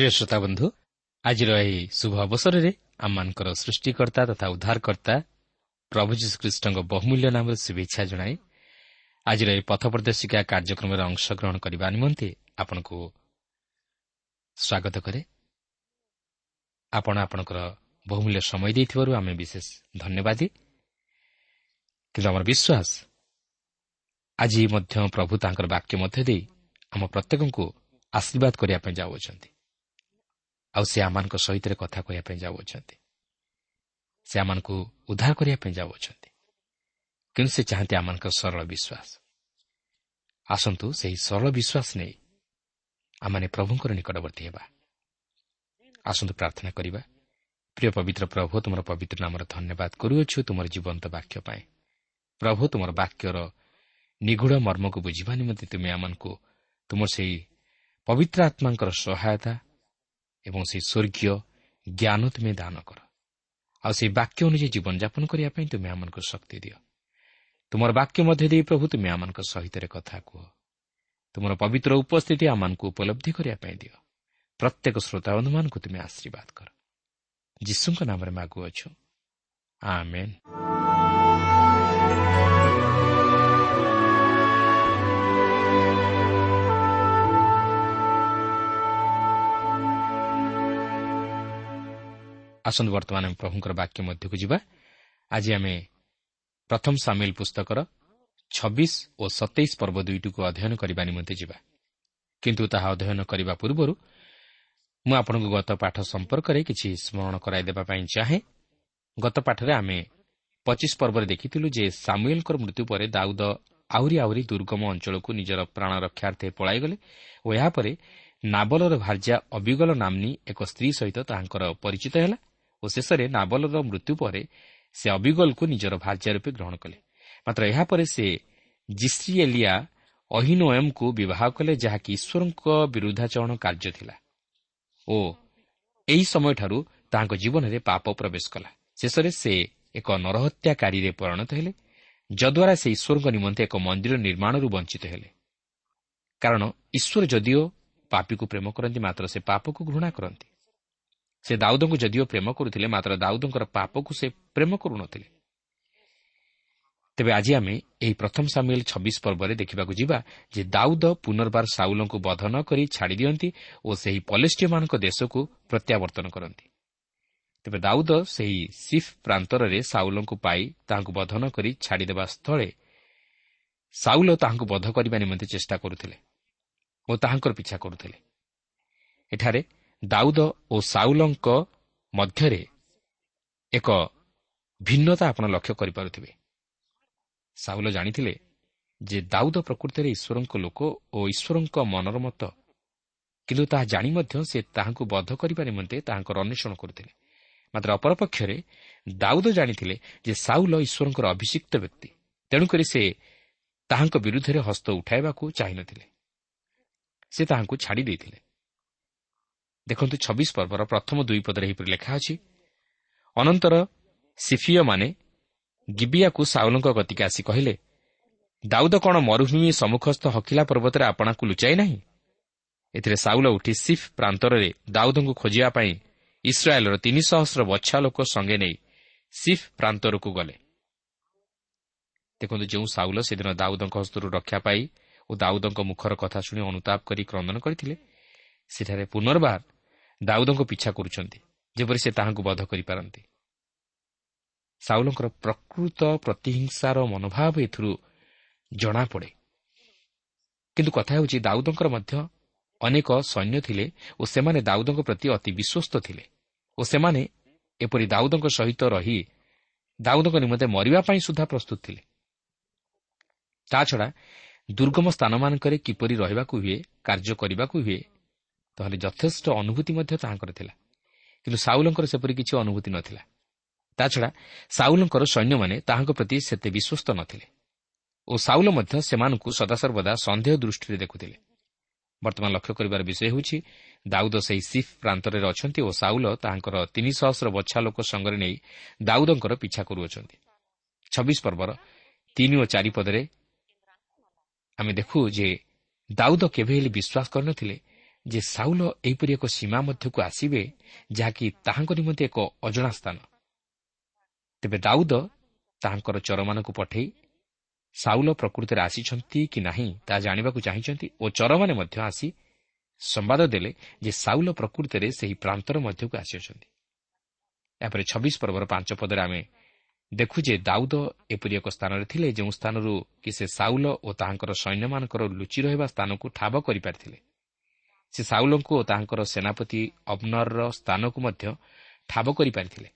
ପ୍ରିୟ ଶ୍ରୋତା ବନ୍ଧୁ ଆଜିର ଏହି ଶୁଭ ଅବସରରେ ଆମମାନଙ୍କର ସୃଷ୍ଟିକର୍ତ୍ତା ତଥା ଉଦ୍ଧାରକର୍ତ୍ତା ପ୍ରଭୁ ଯୀଶୁଖ୍ରୀଷ୍ଟଙ୍କ ବହୁମୂଲ୍ୟ ନାମରେ ଶୁଭେଚ୍ଛା ଜଣାଇ ଆଜିର ଏହି ପଥ ପ୍ରଦର୍ଶିକା କାର୍ଯ୍ୟକ୍ରମରେ ଅଂଶଗ୍ରହଣ କରିବା ନିମନ୍ତେ ଆପଣଙ୍କୁ ସ୍ୱାଗତ କରେ ଆପଣ ଆପଣଙ୍କର ବହୁମୂଲ୍ୟ ସମୟ ଦେଇଥିବାରୁ ଆମେ ବିଶେଷ ଧନ୍ୟବାଦୀ କିନ୍ତୁ ଆମର ବିଶ୍ୱାସ ଆଜି ମଧ୍ୟ ପ୍ରଭୁ ତାଙ୍କର ବାକ୍ୟ ମଧ୍ୟ ଦେଇ ଆମ ପ୍ରତ୍ୟେକଙ୍କୁ ଆଶୀର୍ବାଦ କରିବା ପାଇଁ ଯାଉଅଛନ୍ତି ଆଉ ସେ ଆମମାନଙ୍କ ସହିତ କଥା କହିବା ପାଇଁ ଯାଉଅଛନ୍ତି। ସେ ଆମମାନଙ୍କୁ ଉଦ୍ଧାର କରିବା ପାଇଁ ଯାଉଅଛନ୍ତି। କିନ୍ତୁ ସେ ଚାହାନ୍ତି ଆମମାନଙ୍କର ସରଳ ବିଶ୍ୱାସ। ଆସନ୍ତୁ ସେହି ସରଳ ବିଶ୍ୱାସ ନେଇ ଆମମାନେ ପ୍ରଭୁଙ୍କର ନିକଟବର୍ତ୍ତୀ ହେବା। ଆସନ୍ତୁ ପ୍ରାର୍ଥନା କରିବା। ପ୍ରିୟ ପବିତ୍ର ପ୍ରଭୁ ତୁମର ପବିତ୍ର ନାମର ଧନ୍ୟବାଦ କରୁଅଛୁ ତୁମର ଜୀବନ୍ତ ବାକ୍ୟ ପାଇଁ। ପ୍ରଭୁ ତୁମର ବାକ୍ୟର ନିଗୁଢ଼ ମର୍ମକୁ ବୁଝିବା ନିମନ୍ତେ ତୁମେ ଆମମାନଙ୍କୁ ତୁମର ସେହି ପବିତ୍ର ଆତ୍ମାଙ୍କର ସହାୟତା ଏବଂ ସେହି ସ୍ୱର୍ଗୀୟ ଜ୍ଞାନ ତୁମେ ଦାନ କର। ଆଉ ସେହି ବାକ୍ୟ ଅନୁଯାୟୀ ଜୀବନଯାପନ କରିବା ପାଇଁ ତୁମେ ଆମମାନଙ୍କୁ ଶକ୍ତି ଦିଅ। ତୁମର ବାକ୍ୟ ମଧ୍ୟ ଦେଇ ପ୍ରଭୁ ତୁମେ ଆମମାନଙ୍କ ସହିତ କଥା କୁହ। ତୁମର ପବିତ୍ର ଉପସ୍ଥିତି ଆମମାନଙ୍କୁ ଉପଲବ୍ଧି କରିବା ପାଇଁ ଦିଅ। ପ୍ରତ୍ୟେକ ଶ୍ରୋତାବନ୍ଧୁମାନଙ୍କୁ ତୁମେ ଆଶୀର୍ବାଦ କର। ଯୀଶୁଙ୍କ ନାମରେ ମାଗୁଅଛୁ। ଆସନ୍ତୁ ବର୍ତ୍ତମାନ ଆମେ ପ୍ରଭୁଙ୍କର ବାକ୍ୟ ମଧ୍ୟକୁ ଯିବା। ଆଜି ଆମେ ପ୍ରଥମ ସାମିଲ ପୁସ୍ତକର ଛବିଶ ଓ ସତେଇଶ ପର୍ବ ଦୁଇଟିକୁ ଅଧ୍ୟୟନ କରିବା ନିମନ୍ତେ ଯିବା। କିନ୍ତୁ ତାହା ଅଧ୍ୟୟନ କରିବା ପୂର୍ବରୁ ମୁଁ ଆପଣଙ୍କୁ ଗତ ପାଠ ସମ୍ପର୍କରେ କିଛି ସ୍ମରଣ କରାଇଦେବା ପାଇଁ ଚାହେଁ। ଗତ ପାଠରେ ଆମେ ପଚିଶ ପର୍ବରେ ଦେଖିଥିଲୁ ଯେ ସାମୁଏଲଙ୍କର ମୃତ୍ୟୁ ପରେ ଦାଉଦ ଆହୁରି ଆହୁରି ଦୁର୍ଗମ ଅଞ୍ଚଳକୁ ନିଜର ପ୍ରାଣ ରକ୍ଷାର୍ଥେ ପଳାଇଗଲେ ଓ ଏହାପରେ ନାବଲର ଭାର୍ଯ୍ୟା ଅବିଗଲ ନାମ୍ନୀ ଏକ ସ୍ତ୍ରୀ ସହିତ ତାହାଙ୍କର ପରିଚିତ ହେଲା। ଓ ଶେଷରେ ନାବଲର ମୃତ୍ୟୁ ପରେ ସେ ଅବିଗଲକୁ ନିଜର ଭାର୍ଯ୍ୟା ରୂପେ ଗ୍ରହଣ କଲେ। ମାତ୍ର ଏହାପରେ ସେ ଜିସ୍ରିଏଲିଆ ଅହିନୋଏମ୍କୁ ବିବାହ କଲେ ଯାହାକି ଈଶ୍ୱରଙ୍କ ବିରୁଦ୍ଧାଚରଣ କାର୍ଯ୍ୟ ଥିଲା। ଓ ଏହି ସମୟଠାରୁ ତାହାଙ୍କ ଜୀବନରେ ପାପ ପ୍ରବେଶ କଲା। ଶେଷରେ ସେ ଏକ ନରହତ୍ୟାକାରୀରେ ପରିଣତ ହେଲେ ଯଦ୍ୱାରା ସେ ଈଶ୍ୱରଙ୍କ ନିମନ୍ତେ ଏକ ମନ୍ଦିର ନିର୍ମାଣରୁ ବଞ୍ଚିତ ହେଲେ। କାରଣ ଈଶ୍ୱର ଯଦିଓ ପାପୀକୁ ପ୍ରେମ କରନ୍ତି ମାତ୍ର ସେ ପାପକୁ ଘୃଣା କରନ୍ତି। ସେ ଦାଉଦଙ୍କୁ ଯଦିଓ ପ୍ରେମ କରୁଥିଲେ ମାତ୍ର ଦାଉଦଙ୍କର ପାପକୁ ସେ ପ୍ରେମ କରୁନଥିଲେ। ତେବେ ଆଜି ଆମେ ଏହି ପ୍ରଥମ ସାମିଲ ଛବିଶ ପର୍ବରେ ଦେଖିବାକୁ ଯିବା ଯେ ଦାଉଦ ପୁନର୍ବାର ସାଉଲଙ୍କୁ ବଧ ନ କରି ଛାଡ଼ି ଦିଅନ୍ତି ଓ ସେହି ପଲେଷ୍ଟିୟମାନଙ୍କ ଦେଶକୁ ପ୍ରତ୍ୟାବର୍ତ୍ତନ କରନ୍ତି। ତେବେ ଦାଉଦ ସେହି ସିଫ୍ ପ୍ରାନ୍ତରରେ ସାଉଲଙ୍କୁ ପାଇ ତାହାଙ୍କୁ ବଧ ନ କରି ଛାଡ଼ିଦେବା ସ୍ଥଳେ ସାଉଲ ତାହାଙ୍କୁ ବଧ କରିବା ନିମନ୍ତେ ଚେଷ୍ଟା କରୁଥିଲେ ଓ ତାହାଙ୍କର ପିଛା କରୁଥିଲେ। ଏଠାରେ ଦାଉଦ ଓ ସାଉଲଙ୍କ ମଧ୍ୟରେ ଏକ ଭିନ୍ନତା ଆପଣ ଲକ୍ଷ୍ୟ କରିପାରୁଥିବେ। ସାଉଲ ଜାଣିଥିଲେ ଯେ ଦାଉଦ ପ୍ରକୃତିରେ ଈଶ୍ୱରଙ୍କ ଲୋକ ଓ ଈଶ୍ୱରଙ୍କ ମନର ମତ। କିନ୍ତୁ ତାହା ଜାଣି ମଧ୍ୟ ସେ ତାହାଙ୍କୁ ବଧ କରିବା ନିମନ୍ତେ ତାହାଙ୍କର ଅନ୍ୱେଷଣ କରୁଥିଲେ। ମାତ୍ର ଅପରପକ୍ଷରେ ଦାଉଦ ଜାଣିଥିଲେ ଯେ ସାଉଲ ଈଶ୍ୱରଙ୍କର ଅଭିଷିକ୍ତ ବ୍ୟକ୍ତି। ତେଣୁକରି ସେ ତାହାଙ୍କ ବିରୁଦ୍ଧରେ ହସ୍ତ ଉଠାଇବାକୁ ଚାହିଁନଥିଲେ। ସେ ତାହାଙ୍କୁ ଛାଡ଼ି ଦେଇଥିଲେ ଦେଖନ୍ତୁ ଛବିଶ ପର୍ବର ପ୍ରଥମ ଦୁଇ ପଦରେ ଏହିପରି ଲେଖା ଅଛି ଅନନ୍ତର ସିଫିଓମାନେ ଗିବିଆକୁ ସାଉଲଙ୍କ ଗତିକେ ଆସି କହିଲେ ଦାଉଦ କ'ଣ ମରୁଭୂମି ସମ୍ମୁଖସ୍ଥ ହକିଲା ପର୍ବତରେ ଆପଣାକୁ ଲୁଚାଇ ନାହିଁ? ଏଥିରେ ସାଉଲ ଉଠି ସିଫ୍ ପ୍ରାନ୍ତରରେ ଦାଉଦଙ୍କୁ ଖୋଜିବା ପାଇଁ ଇସ୍ରାଏଲ୍ର ତିନି ସହସ୍ର ବଛା ଲୋକ ସଙ୍ଗେ ନେଇ ସିଫ୍ ପ୍ରାନ୍ତରକୁ ଗଲେ। ଦେଖନ୍ତୁ ଯେଉଁ ସାଉଲ ସେଦିନ ଦାଉଦଙ୍କ ହସ୍ତରୁ ରକ୍ଷା ପାଇ ଓ ଦାଉଦଙ୍କ ମୁଖର କଥା ଶୁଣି ଅନୁତାପ କରି କ୍ରନ୍ଦନ କରିଥିଲେ ସେଠାରେ ପୁନର୍ବାର ଦାଉଦଙ୍କ ପିଛା କରୁଛନ୍ତି ଯେପରି ସେ ତାହାଙ୍କୁ ବଧ କରିପାରନ୍ତି। ସାଉଲଙ୍କର ପ୍ରକୃତ ପ୍ରତିହିଂସାର ମନୋଭାବ ଏଥିରୁ ଜଣାପଡ଼େ। କିନ୍ତୁ କଥା ହେଉଛି ଦାଉଦଙ୍କର ମଧ୍ୟ ଅନେକ ସୈନ୍ୟ ଥିଲେ ଓ ସେମାନେ ଦାଉଦଙ୍କ ପ୍ରତି ଅତି ବିଶ୍ୱସ୍ତ ଥିଲେ ଓ ସେମାନେ ଏପରି ଦାଉଦଙ୍କ ସହିତ ରହି ଦାଉଦଙ୍କ ନିମନ୍ତେ ମରିବା ପାଇଁ ସୁଦ୍ଧା ପ୍ରସ୍ତୁତ ଥିଲେ। ତାଛଡ଼ା ଦୁର୍ଗମ ସ୍ଥାନମାନଙ୍କରେ କିପରି ରହିବାକୁ ହୁଏ କାର୍ଯ୍ୟ କରିବାକୁ ହୁଏ ତାହେଲେ ଯଥେଷ୍ଟ ଅନୁଭୂତି ମଧ୍ୟ ତାହାଙ୍କର ଥିଲା। କିନ୍ତୁ ସାଉଲଙ୍କର ସେପରି କିଛି ଅନୁଭୂତି ନଥିଲା। ତାଛଡ଼ା ସାଉଲଙ୍କର ସୈନ୍ୟମାନେ ତାହାଙ୍କ ପ୍ରତି ସେତେ ବିଶ୍ୱସ୍ତ ନଥିଲେ ଓ ସାଉଲ ମଧ୍ୟ ସେମାନଙ୍କୁ ସଦାସର୍ବଦା ସନ୍ଦେହ ଦୃଷ୍ଟିରେ ଦେଖୁଥିଲେ। ବର୍ତ୍ତମାନ ଲକ୍ଷ୍ୟ କରିବାର ବିଷୟ ହେଉଛି ଦାଉଦ ସେହି ସିଫ୍ ପ୍ରାନ୍ତରେ ଅଛନ୍ତି ଓ ସାଉଲ ତାହାଙ୍କର ତିନି ସହସ୍ର ବଛା ଲୋକ ସଙ୍ଗରେ ନେଇ ଦାଉଦଙ୍କର ପିଛା କରୁଅଛନ୍ତି। ଛବିଶ ପର୍ବର ତିନି ଓ ଚାରି ପଦରେ ଆମେ ଦେଖୁ ଯେ ଦାଉଦ କେବେ ହେଲେ ବିଶ୍ୱାସ କରିନଥିଲେ ଯେ ସାଉଲ ଏହିପରି ଏକ ସୀମା ମଧ୍ୟକୁ ଆସିବେ ଯାହାକି ତାହାଙ୍କ ନିମନ୍ତେ ଏକ ଅଜଣା ସ୍ଥାନ। ତେବେ ଦାଉଦ ତାହାଙ୍କର ଚରମାନଙ୍କୁ ପଠାଇ ସାଉଲ ପ୍ରକୃତିରେ ଆସିଛନ୍ତି କି ନାହିଁ ତାହା ଜାଣିବାକୁ ଚାହିଁଛନ୍ତି ଓ ଚରମାନେ ମଧ୍ୟ ଆସି ସମ୍ବାଦ ଦେଲେ ଯେ ସାଉଲ ପ୍ରକୃତିରେ ସେହି ପ୍ରାନ୍ତର ମଧ୍ୟକୁ ଆସିଅଛନ୍ତି। ଏହାପରେ ଛବିଶ ପର୍ବର ପାଞ୍ଚ ପଦରେ ଆମେ ଦେଖୁ ଯେ ଦାଉଦ ଏପରି ଏକ ସ୍ଥାନରେ ଥିଲେ ଯେଉଁ ସ୍ଥାନରୁ କି ସେ ସାଉଲ ଓ ତାହାଙ୍କର ସୈନ୍ୟମାନଙ୍କର ଲୁଚି ରହିବା ସ୍ଥାନକୁ ଠାବ କରିପାରିଥିଲେ। ସେ ସାଉଲଙ୍କୁ ଓ ତାହାଙ୍କର ସେନାପତି ଅବନରର ସ୍ଥାନକୁ ମଧ୍ୟ ଠାବ କରିପାରିଥିଲେ।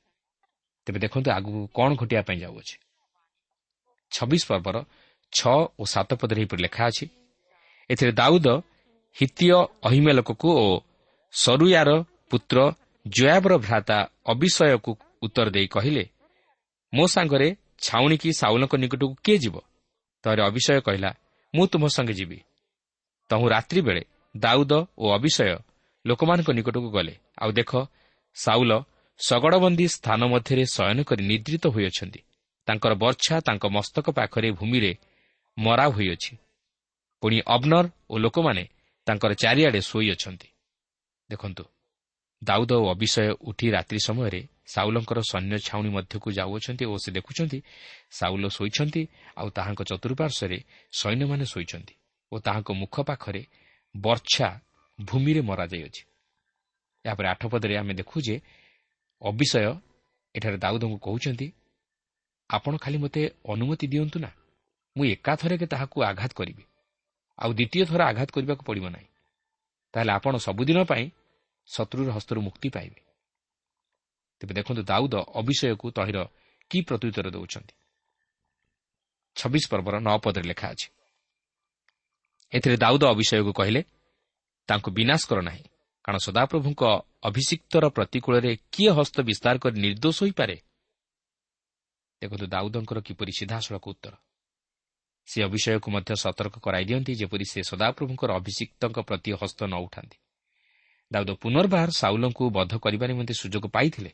ତେବେ ଦେଖନ୍ତୁ ଆଗକୁ କ'ଣ ଘଟିବା ପାଇଁ ଯାଉଅଛି। ଛବିଶ ପର୍ବର ଛଅ ଓ ସାତ ପଦରେ ଏହିପରି ଲେଖା ଅଛି ଏଥିରେ ଦାଉଦ ହିତୀୟ ଅହିମେଲକକୁ ଓ ସରୁୟାର ପୁତ୍ର ଜୟାବର ଭ୍ରାତା ଅବିଷୟକୁ ଉତ୍ତର ଦେଇ କହିଲେ ମୋ ସାଙ୍ଗରେ ଛାଉଣିକି ସାଉଲଙ୍କ ନିକଟକୁ କିଏ ଯିବ? ତାହେଲେ ଅବିଷୟ କହିଲା ମୁଁ ତୁମ ସଙ୍ଗେ ଯିବି। ତହୁଁ ରାତ୍ରି ବେଳେ ଦାଉଦ ଓ ଅବିଷୟ ଲୋକମାନଙ୍କ ନିକଟକୁ ଗଲେ। ଆଉ ଦେଖ ସାଉଲ ଶଗଡ଼ବନ୍ଦୀ ସ୍ଥାନ ମଧ୍ୟରେ ଶୟନ କରି ନିଦ୍ରିତ ହୋଇଅଛନ୍ତି। ତାଙ୍କର ବର୍ଚ୍ଛା ତାଙ୍କ ମସ୍ତକ ପାଖରେ ଭୂମିରେ ମରା ହୋଇଅଛି। ପୁଣି ଅବନର ଓ ଲୋକମାନେ ତାଙ୍କର ଚାରିଆଡ଼େ ଶୋଇଅଛନ୍ତି। ଦେଖନ୍ତୁ ଦାଉଦ ଓ ଅବିଷୟ ଉଠି ରାତ୍ରି ସମୟରେ ସାଉଲଙ୍କର ସୈନ୍ୟ ଛାଉଣି ମଧ୍ୟକୁ ଯାଉଅଛନ୍ତି ଓ ସେ ଦେଖୁଛନ୍ତି ସାଉଲ ଶୋଇଛନ୍ତି ଆଉ ତାହାଙ୍କ ଚତୁଃପାର୍ଶ୍ୱରେ ସୈନ୍ୟମାନେ ଶୋଇଛନ୍ତି ଓ ତାହାଙ୍କ ମୁଖ ପାଖରେ ବର୍ଚ୍ଛା ଭୂମିରେ ମରାଯାଇଅଛି। ଏହାପରେ ଆଠ ପଦରେ ଆମେ ଦେଖୁ ଯେ ଅବିଷୟ ଏଠାରେ ଦାଉଦଙ୍କୁ କହୁଛନ୍ତି ଆପଣ ଖାଲି ମୋତେ ଅନୁମତି ଦିଅନ୍ତୁ ନା ମୁଁ ଏକାଥରକେ ତାହାକୁ ଆଘାତ କରିବି। ଆଉ ଦ୍ୱିତୀୟ ଥର ଆଘାତ କରିବାକୁ ପଡ଼ିବ ନାହିଁ। ତାହେଲେ ଆପଣ ସବୁଦିନ ପାଇଁ ଶତ୍ରୁର ହସ୍ତରୁ ମୁକ୍ତି ପାଇବେ ତେବେ ଦେଖନ୍ତୁ ଦାଉଦ ଅବିଷୟକୁ ତହିଁର କି ପ୍ରତ୍ୟୁତ୍ତର ଦେଉଛନ୍ତି। ଛବିଶ ପର୍ବର ନଅ ପଦରେ ଲେଖା ଅଛି ଏଥିରେ ଦାଉଦ ଅବିଷୟକୁ କହିଲେ ତାଙ୍କୁ ବିନାଶ କର ନାହିଁ। କାରଣ ସଦାପ୍ରଭୁଙ୍କ ଅଭିଷିକ୍ତର ପ୍ରତିକୂଳରେ କିଏ ହସ୍ତ ବିସ୍ତାର କରି ନିର୍ଦ୍ଦୋଷ ହୋଇପାରେ? ଦେଖନ୍ତୁ ଦାଉଦଙ୍କର କିପରି ସିଧାସଳଖ ଉତ୍ତର। ସେ ଅବିଷୟକୁ ମଧ୍ୟ ସତର୍କ କରାଇ ଦିଅନ୍ତି ଯେପରି ସେ ସଦାପ୍ରଭୁଙ୍କର ଅଭିଷିକ୍ତଙ୍କ ପ୍ରତି ହସ୍ତ ନ ଉଠାନ୍ତି। ଦାଉଦ ପୁନର୍ବାର ସାଉଲଙ୍କୁ ବଧ କରିବା ନିମନ୍ତେ ସୁଯୋଗ ପାଇଥିଲେ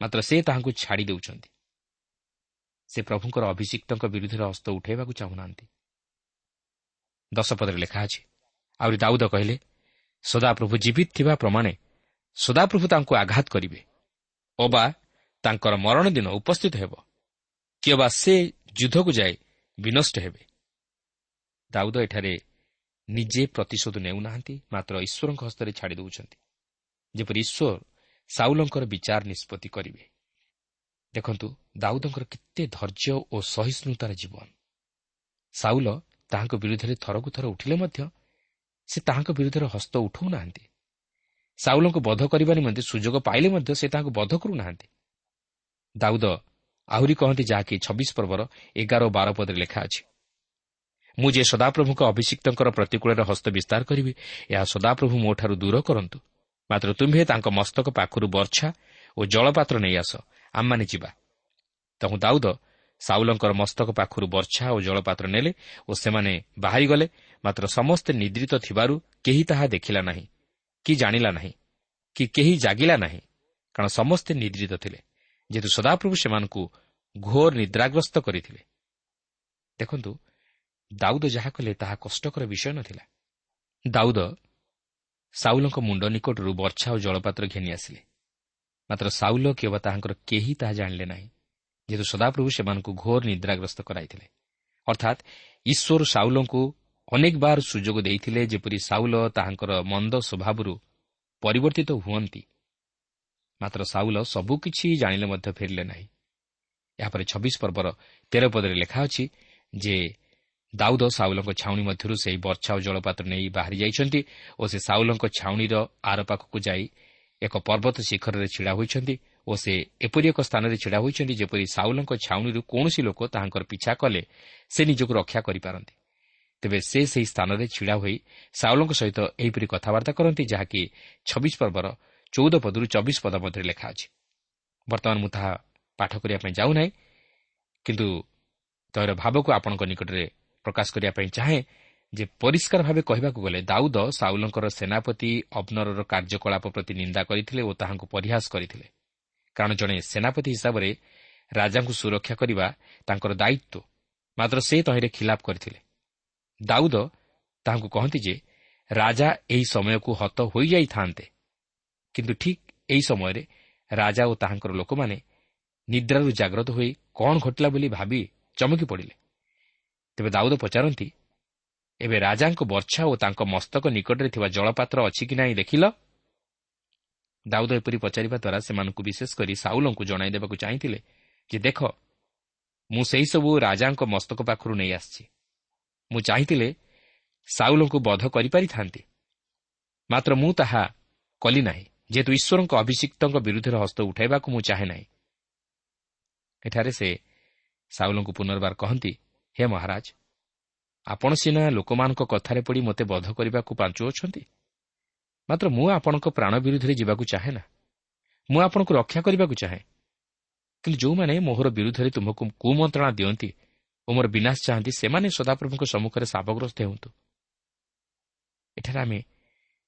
ମାତ୍ର ସେ ତାହାଙ୍କୁ ଛାଡ଼ି ଦେଉଛନ୍ତି। ସେ ପ୍ରଭୁଙ୍କର ଅଭିଷିକ୍ତଙ୍କ ବିରୁଦ୍ଧରେ ହସ୍ତ ଉଠାଇବାକୁ ଚାହୁଁନାହାନ୍ତି। ଦଶପଦରେ ଲେଖା ଅଛି। ଆହୁରି ଦାଉଦ କହିଲେ ସଦାପ୍ରଭୁ ଜୀବିତ ଥିବା ପ୍ରମାଣେ ସଦାପ୍ରଭୁ ତାଙ୍କୁ ଆଘାତ କରିବେ ଅବା ତାଙ୍କର ମରଣ ଦିନ ଉପସ୍ଥିତ ହେବ। କିମ୍ବା ସେ ଯୁଦ୍ଧକୁ ଯାଇ ବିନଷ୍ଟ ହେବେ ଦାଉଦ ଏଠାରେ ନିଜେ ପ୍ରତିଶୋଧ ନେଉନାହାନ୍ତି ମାତ୍ର ଈଶ୍ୱରଙ୍କ ହସ୍ତରେ ଛାଡ଼ି ଦେଉଛନ୍ତି ଯେପରି ଈଶ୍ୱର ସାଉଲଙ୍କର ବିଚାର ନିଷ୍ପତ୍ତି କରିବେ। ଦେଖନ୍ତୁ ଦାଉଦଙ୍କର କେତେ ଧୈର୍ଯ୍ୟ ଓ ସହିଷ୍ଣୁତାର ଜୀବନ। ସାଉଲ ତାହାଙ୍କ ବିରୁଦ୍ଧରେ ଥରକୁ ଥର ଉଠିଲେ ମଧ୍ୟ ସେ ତାହାଙ୍କ ବିରୁଦ୍ଧରେ ହସ୍ତ ଉଠାଉନାହାନ୍ତି। ସାଉଲଙ୍କୁ ବଧ କରିବା ନିମନ୍ତେ ସୁଯୋଗ ପାଇଲେ ମଧ୍ୟ ସେ ତାହାଙ୍କୁ ବଧ କରୁନାହାନ୍ତି। ଦାଉଦ ଆହୁରି କହନ୍ତି ଯାହାକି ଛବିଶ ପର୍ବର ଏଗାର ଓ ବାର ପଦରେ ଲେଖା ଅଛି। ମୁଁ ଯେ ସଦାପ୍ରଭୁଙ୍କ ଅଭିଷିକ୍ତଙ୍କର ପ୍ରତିକୂଳରେ ହସ୍ତ ବିସ୍ତାର କରିବି ଏହା ସଦାପ୍ରଭୁ ମୋଠାରୁ ଦୂର କରନ୍ତୁ। ମାତ୍ର ତୁମ୍ଭେ ତାଙ୍କ ମସ୍ତକ ପାଖରୁ ବର୍ଚ୍ଛା ଓ ଜଳପାତ୍ର ନେଇ ଆସ। ଆମମାନେ ଯିବା। ତହୁଁ ଦାଉଦ ସାଉଲଙ୍କର ମସ୍ତକ ପାଖରୁ ବର୍ଚ୍ଛା ଓ ଜଳପାତ୍ର ନେଲେ ଓ ସେମାନେ ବାହାରିଗଲେ ମାତ୍ର ସମସ୍ତେ ନିଦ୍ରିତ ଥିବାରୁ କେହି ତାହା ଦେଖିଲା ନାହିଁ କି ଜାଣିଲା ନାହିଁ କି କେହି ଜାଗିଲା ନାହିଁ କାରଣ ସମସ୍ତେ ନିଦ୍ରିତ ଥିଲେ ଯେହେତୁ ସଦାପ୍ରଭୁ ସେମାନଙ୍କୁ ଘୋର ନିଦ୍ରାଗ୍ରସ୍ତ କରିଥିଲେ। ଦେଖନ୍ତୁ ଦାଉଦ ଯାହା କଲେ ତାହା କଷ୍ଟକର ବିଷୟ ନଥିଲା। ଦାଉଦ ସାଉଲଙ୍କ ମୁଣ୍ଡ ନିକଟରୁ ବର୍ଷା ଓ ଜଳପାତ୍ର ଘେନି ଆସିଲେ ମାତ୍ର ସାଉଲ କିମ୍ବା ତାହାଙ୍କର କେହି ତାହା ଜାଣିଲେ ନାହିଁ। ଯେହେତୁ ସଦାପ୍ରଭୁ ସେମାନଙ୍କୁ ଘୋର ନିଦ୍ରାଗ୍ରସ୍ତ କରାଇଥିଲେ। ଅର୍ଥାତ୍ ଈଶ୍ୱର ସାଉଲଙ୍କୁ ଅନେକ ବାର ସୁଯୋଗ ଦେଇଥିଲେ ଯେପରି ସାଉଲ ତାହାଙ୍କର ମନ୍ଦ ସ୍ୱଭାବରୁ ପରିବର୍ତ୍ତିତ ହୁଅନ୍ତି। ମାତ୍ର ସାଉଲ ସବୁକିଛି ଜାଣିଲେ ମଧ୍ୟ ଫେରିଲେ ନାହିଁ। ଏହାପରେ ଛବିଶ ପର୍ବର ତେର ପଦରେ ଲେଖା ଅଛି ଯେ ଦାଉଦ ସାଉଲଙ୍କ ଛାଉଣି ମଧ୍ୟରୁ ସେହି ବର୍ଷା ଓ ଜଳପାତ୍ର ନେଇ ବାହାରି ଯାଇଛନ୍ତି ଓ ସେ ସାଉଲଙ୍କ ଛାଉଣିର ଆର ପାଖକୁ ଯାଇ ଏକ ପର୍ବତ ଶିଖରରେ ଛିଡ଼ା ହୋଇଛନ୍ତି ଓ ସେ ଏପରି ଏକ ସ୍ଥାନରେ ଛିଡ଼ା ହୋଇଛନ୍ତି ଯେପରି ସାଉଲଙ୍କ ଛାଉଣିରୁ କୌଣସି ଲୋକ ତାହାଙ୍କର ପିଛା କଲେ ସେ ନିଜକୁ ରକ୍ଷା କରିପାରନ୍ତି। ତେବେ ସେ ସେହି ସ୍ଥାନରେ ଛିଡ଼ା ହୋଇ ସାଉଲଙ୍କ ସହିତ ଏହିପରି କଥାବାର୍ତ୍ତା କରନ୍ତି ଯାହାକି ଛବିଶ ପର୍ବର ଚଉଦ ପଦରୁ ଚବିଶ ପଦ ମଧ୍ୟରେ ଲେଖା ଅଛି। ବର୍ତ୍ତମାନ ମୁଁ ତାହା ପାଠ କରିବା ପାଇଁ ଯାଉନାହିଁ କିନ୍ତୁ ତୈର ଭାବକୁ ଆପଣଙ୍କ ନିକଟରେ ପ୍ରକାଶ କରିବା ପାଇଁ ଚାହେଁ ଯେ ପରିଷ୍କାର ଭାବେ କହିବାକୁ ଗଲେ ଦାଉଦ ସାଉଲଙ୍କର ସେନାପତି ଅବନରର କାର୍ଯ୍ୟକଳାପ ପ୍ରତି ନିନ୍ଦା କରିଥିଲେ ଓ ତାହାଙ୍କୁ ପରିହାସ କରିଥିଲେ। କାରଣ ଜଣେ ସେନାପତି ହିସାବରେ ରାଜାଙ୍କୁ ସୁରକ୍ଷା କରିବା ତାଙ୍କର ଦାୟିତ୍ୱ। ମାତ୍ର ସେ ତହିଁରେ ଖିଲାପ କରିଥିଲେ। ଦାଉଦ ତାହାଙ୍କୁ କହନ୍ତି ଯେ ରାଜା ଏହି ସମୟକୁ ହତ ହୋଇଯାଇଥାନ୍ତେ। କିନ୍ତୁ ଠିକ୍ ଏହି ସମୟରେ ରାଜା ଓ ତାହାଙ୍କର ଲୋକମାନେ ନିଦ୍ରାରୁ ଜାଗ୍ରତ ହୋଇ କ'ଣ ଘଟିଲା ବୋଲି ଭାବି ଚମକି ପଡ଼ିଲେ। ତେବେ ଦାଉଦ ପଚାରନ୍ତି ଏବେ ରାଜାଙ୍କ ବର୍ଚ୍ଛା ଓ ତାଙ୍କ ମସ୍ତକ ନିକଟରେ ଥିବା ଜଳପାତ୍ର ଅଛି କି ନାହିଁ ଦେଖିଲ? ଦାଉଦ ଏପରି ପଚାରିବା ଦ୍ୱାରା ସେମାନଙ୍କୁ ବିଶେଷ କରି ସାଉଲଙ୍କୁ ଜଣାଇ ଦେବାକୁ ଚାହିଁଥିଲେ ଯେ ଦେଖ ମୁଁ ସେହିସବୁ ରାଜାଙ୍କ ମସ୍ତକ ପାଖରୁ ନେଇ ଆସିଛି। ମୁଁ ଚାହିଁଥିଲେ ସାଉଲଙ୍କୁ ବଧ କରିପାରିଥାନ୍ତି। ମାତ୍ର ମୁଁ ତାହା କଲି ନାହିଁ। ଯେହେତୁ ଈଶ୍ୱରଙ୍କ ଅଭିଷିକ୍ତଙ୍କ ବିରୁଦ୍ଧରେ ହସ୍ତ ଉଠାଇବାକୁ ମୁଁ ଚାହେଁ ନାହିଁ। ଏଠାରେ ସେ ସାଉଲଙ୍କୁ ପୁନର୍ବାର କହନ୍ତି ହେ ମହାରାଜ ଆପଣ ସିନା ଲୋକମାନଙ୍କ କଥାରେ ପଡ଼ି ମୋତେ ବଧ କରିବାକୁ ପାଞ୍ଚୁଅଛନ୍ତି? ମାତ୍ର ମୁଁ ଆପଣଙ୍କ ପ୍ରାଣ ବିରୁଦ୍ଧରେ ଯିବାକୁ ଚାହେଁ ନା। ମୁଁ ଆପଣଙ୍କୁ ରକ୍ଷା କରିବାକୁ ଚାହେଁ। କିନ୍ତୁ ଯେଉଁମାନେ ମୋହର ବିରୁଦ୍ଧରେ ତୁମକୁ କୁମନ୍ତ୍ରଣା ଦିଅନ୍ତି ଓ ମୋର ବିନାଶ ଚାହାନ୍ତି ସେମାନେ ସଦାପ୍ରଭୁଙ୍କ ସମ୍ମୁଖରେ ସାବଗ୍ରସ୍ତ ହୁଅନ୍ତୁ। ଏଠାରେ ଆମେ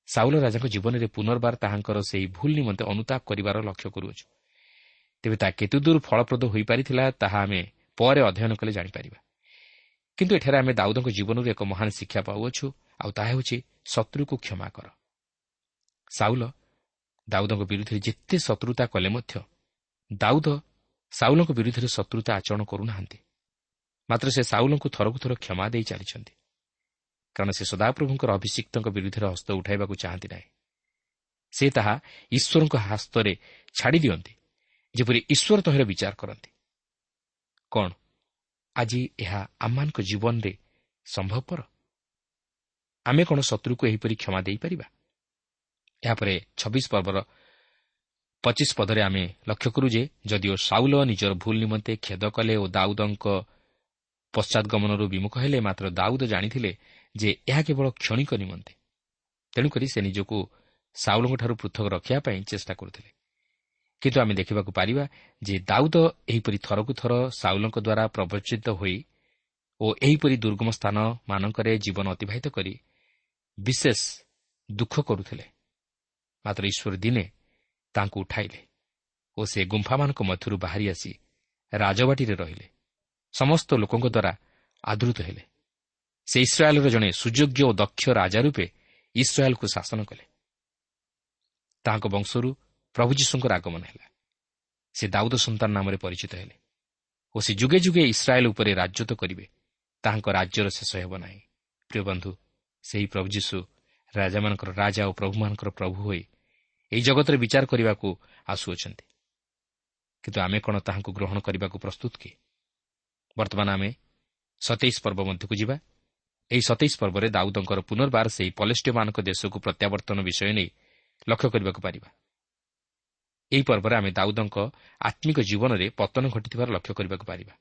ସାଉଲ ରାଜାଙ୍କ ଜୀବନରେ ପୁନର୍ବାର ତାହାଙ୍କର ସେହି ଭୁଲ ନିମନ୍ତେ ଅନୁତାପ କରିବାର ଲକ୍ଷ୍ୟ କରୁଅଛୁ। ତେବେ ତାହା କେତେଦୂର ଫଳପ୍ରଦ ହୋଇପାରିଥିଲା ତାହା ଆମେ ପରେ ଅଧ୍ୟୟନ କଲେ ଜାଣିପାରିବା। କିନ୍ତୁ ଏଠାରେ ଆମେ ଦାଉଦଙ୍କ ଜୀବନରୁ ଏକ ମହାନ ଶିକ୍ଷା ପାଉଅଛୁ ଆଉ ତାହା ହେଉଛି ଶତ୍ରୁକୁ କ୍ଷମା କର। ସାଉଲ ଦାଉଦଙ୍କ ବିରୁଦ୍ଧରେ ଯେତେ ଶତ୍ରୁତା କଲେ ମଧ୍ୟ ଦାଉଦ ସାଉଲଙ୍କ ବିରୁଦ୍ଧରେ ଶତ୍ରୁତା ଆଚରଣ କରୁନାହାନ୍ତି। ମାତ୍ର ସେ ସାଉଲଙ୍କୁ ଥରକୁ ଥର କ୍ଷମା ଦେଇ ଚାଲିଛନ୍ତି। କାରଣ ସେ ସଦାପ୍ରଭୁଙ୍କର ଅଭିଷିକ୍ତଙ୍କ ବିରୁଦ୍ଧରେ ହସ୍ତ ଉଠାଇବାକୁ ଚାହାନ୍ତି ନାହିଁ। ସେ ତାହା ଈଶ୍ୱରଙ୍କ ହସ୍ତରେ ଛାଡ଼ି ଦିଅନ୍ତି ଯେପରି ଈଶ୍ୱର ତହିଁର ବିଚାର କରନ୍ତି। କ'ଣ ଆଜି ଏହା ଆମମାନଙ୍କ ଜୀବନରେ ସମ୍ଭବପର? ଆମେ କ'ଣ ଶତ୍ରୁକୁ ଏହିପରି କ୍ଷମା ଦେଇପାରିବା? ଏହାପରେ ଛବିଶ ପର୍ବର ପଚିଶ ପଦରେ ଆମେ ଲକ୍ଷ୍ୟ କରୁ ଯେ ଯଦିଓ ସାଉଲ ନିଜର ଭୁଲ ନିମନ୍ତେ ଖେଦ କଲେ ଓ ଦାଉଦଙ୍କ ପଶ୍ଚାଦଗମନରୁ ବିମୁଖ ହେଲେ ମାତ୍ର ଦାଉଦ ଜାଣିଥିଲେ ଯେ ଏହା କେବଳ କ୍ଷଣିକ ନିମନ୍ତେ। ତେଣୁକରି ସେ ନିଜକୁ ସାଉଲଙ୍କଠାରୁ ପୃଥକ ରଖିବା ପାଇଁ ଚେଷ୍ଟା କରୁଥିଲେ। କିନ୍ତୁ ଆମେ ଦେଖିବାକୁ ପାରିବା ଯେ ଦାଉଦ ଏହିପରି ଥରକୁ ଥର ସାଉଲଙ୍କ ଦ୍ୱାରା ପ୍ରବଚିତ ହୋଇ ଓ ଏହିପରି ଦୁର୍ଗମ ସ୍ଥାନମାନଙ୍କରେ ଜୀବନ ଅତିବାହିତ କରି ବିଶେଷ ଦୁଃଖ କରୁଥିଲେ। ମାତ୍ର ଈଶ୍ୱର ଦିନେ ତାଙ୍କୁ ଉଠାଇଲେ ଓ ସେ ଗୁମ୍ଫାମାନଙ୍କ ମଧ୍ୟରୁ ବାହାରି ଆସି ରାଜବାଟୀରେ ରହିଲେ। ସମସ୍ତ ଲୋକଙ୍କ ଦ୍ୱାରା ଆଦୃତ ହେଲେ। ସେ ଇସ୍ରାଏଲ୍ର ଜଣେ ସୁଯୋଗ୍ୟ ଓ ଦକ୍ଷ ରାଜା ରୂପେ ଇସ୍ରାଏଲ୍କୁ ଶାସନ କଲେ। ତାଙ୍କ ବଂଶରୁ ପ୍ରଭୁ ଯୀଶୁଙ୍କର ଆଗମନ ହେଲା। ସେ ଦାଉଦ ସନ୍ତାନ ନାମରେ ପରିଚିତ ହେଲେ ଓ ସେ ଯୁଗେ ଯୁଗେ ଇସ୍ରାଏଲ୍ ଉପରେ ରାଜତ୍ୱ କରିବେ। ତାହାଙ୍କ ରାଜ୍ୟର ଶେଷ ହେବ ନାହିଁ। ପ୍ରିୟ ବନ୍ଧୁ ସେହି ପ୍ରଭୁ ଯୀଶୁ ରାଜାମାନଙ୍କର ରାଜା ଓ ପ୍ରଭୁମାନଙ୍କର ପ୍ରଭୁ ହୋଇ ଏହି ଜଗତରେ ବିଚାର କରିବାକୁ ଆସୁଅଛନ୍ତି। କିନ୍ତୁ ଆମେ କ'ଣ ତାହାଙ୍କୁ ଗ୍ରହଣ କରିବାକୁ ପ୍ରସ୍ତୁତ କି? ବର୍ତ୍ତମାନ ଆମେ ସତେଇଶ ପର୍ବ ମଧ୍ୟକୁ ଯିବା। ଏହି ସତେଇଶ ପର୍ବରେ ଦାଉଦଙ୍କର ପୁନର୍ବାର ସେହି ପଲେଷ୍ଟିୟମାନଙ୍କ ଦେଶକୁ ପ୍ରତ୍ୟାବର୍ତ୍ତନ ବିଷୟ ନେଇ ଲକ୍ଷ୍ୟ କରିବାକୁ ପାରିବା। ଏହି ପର୍ବରେ ଆମେ ଦାଉଦଙ୍କ ଆତ୍ମିକ ଜୀବନରେ ପତନ ଘଟିଥିବାର ଲକ୍ଷ୍ୟ କରିବାକୁ ପାରିବା।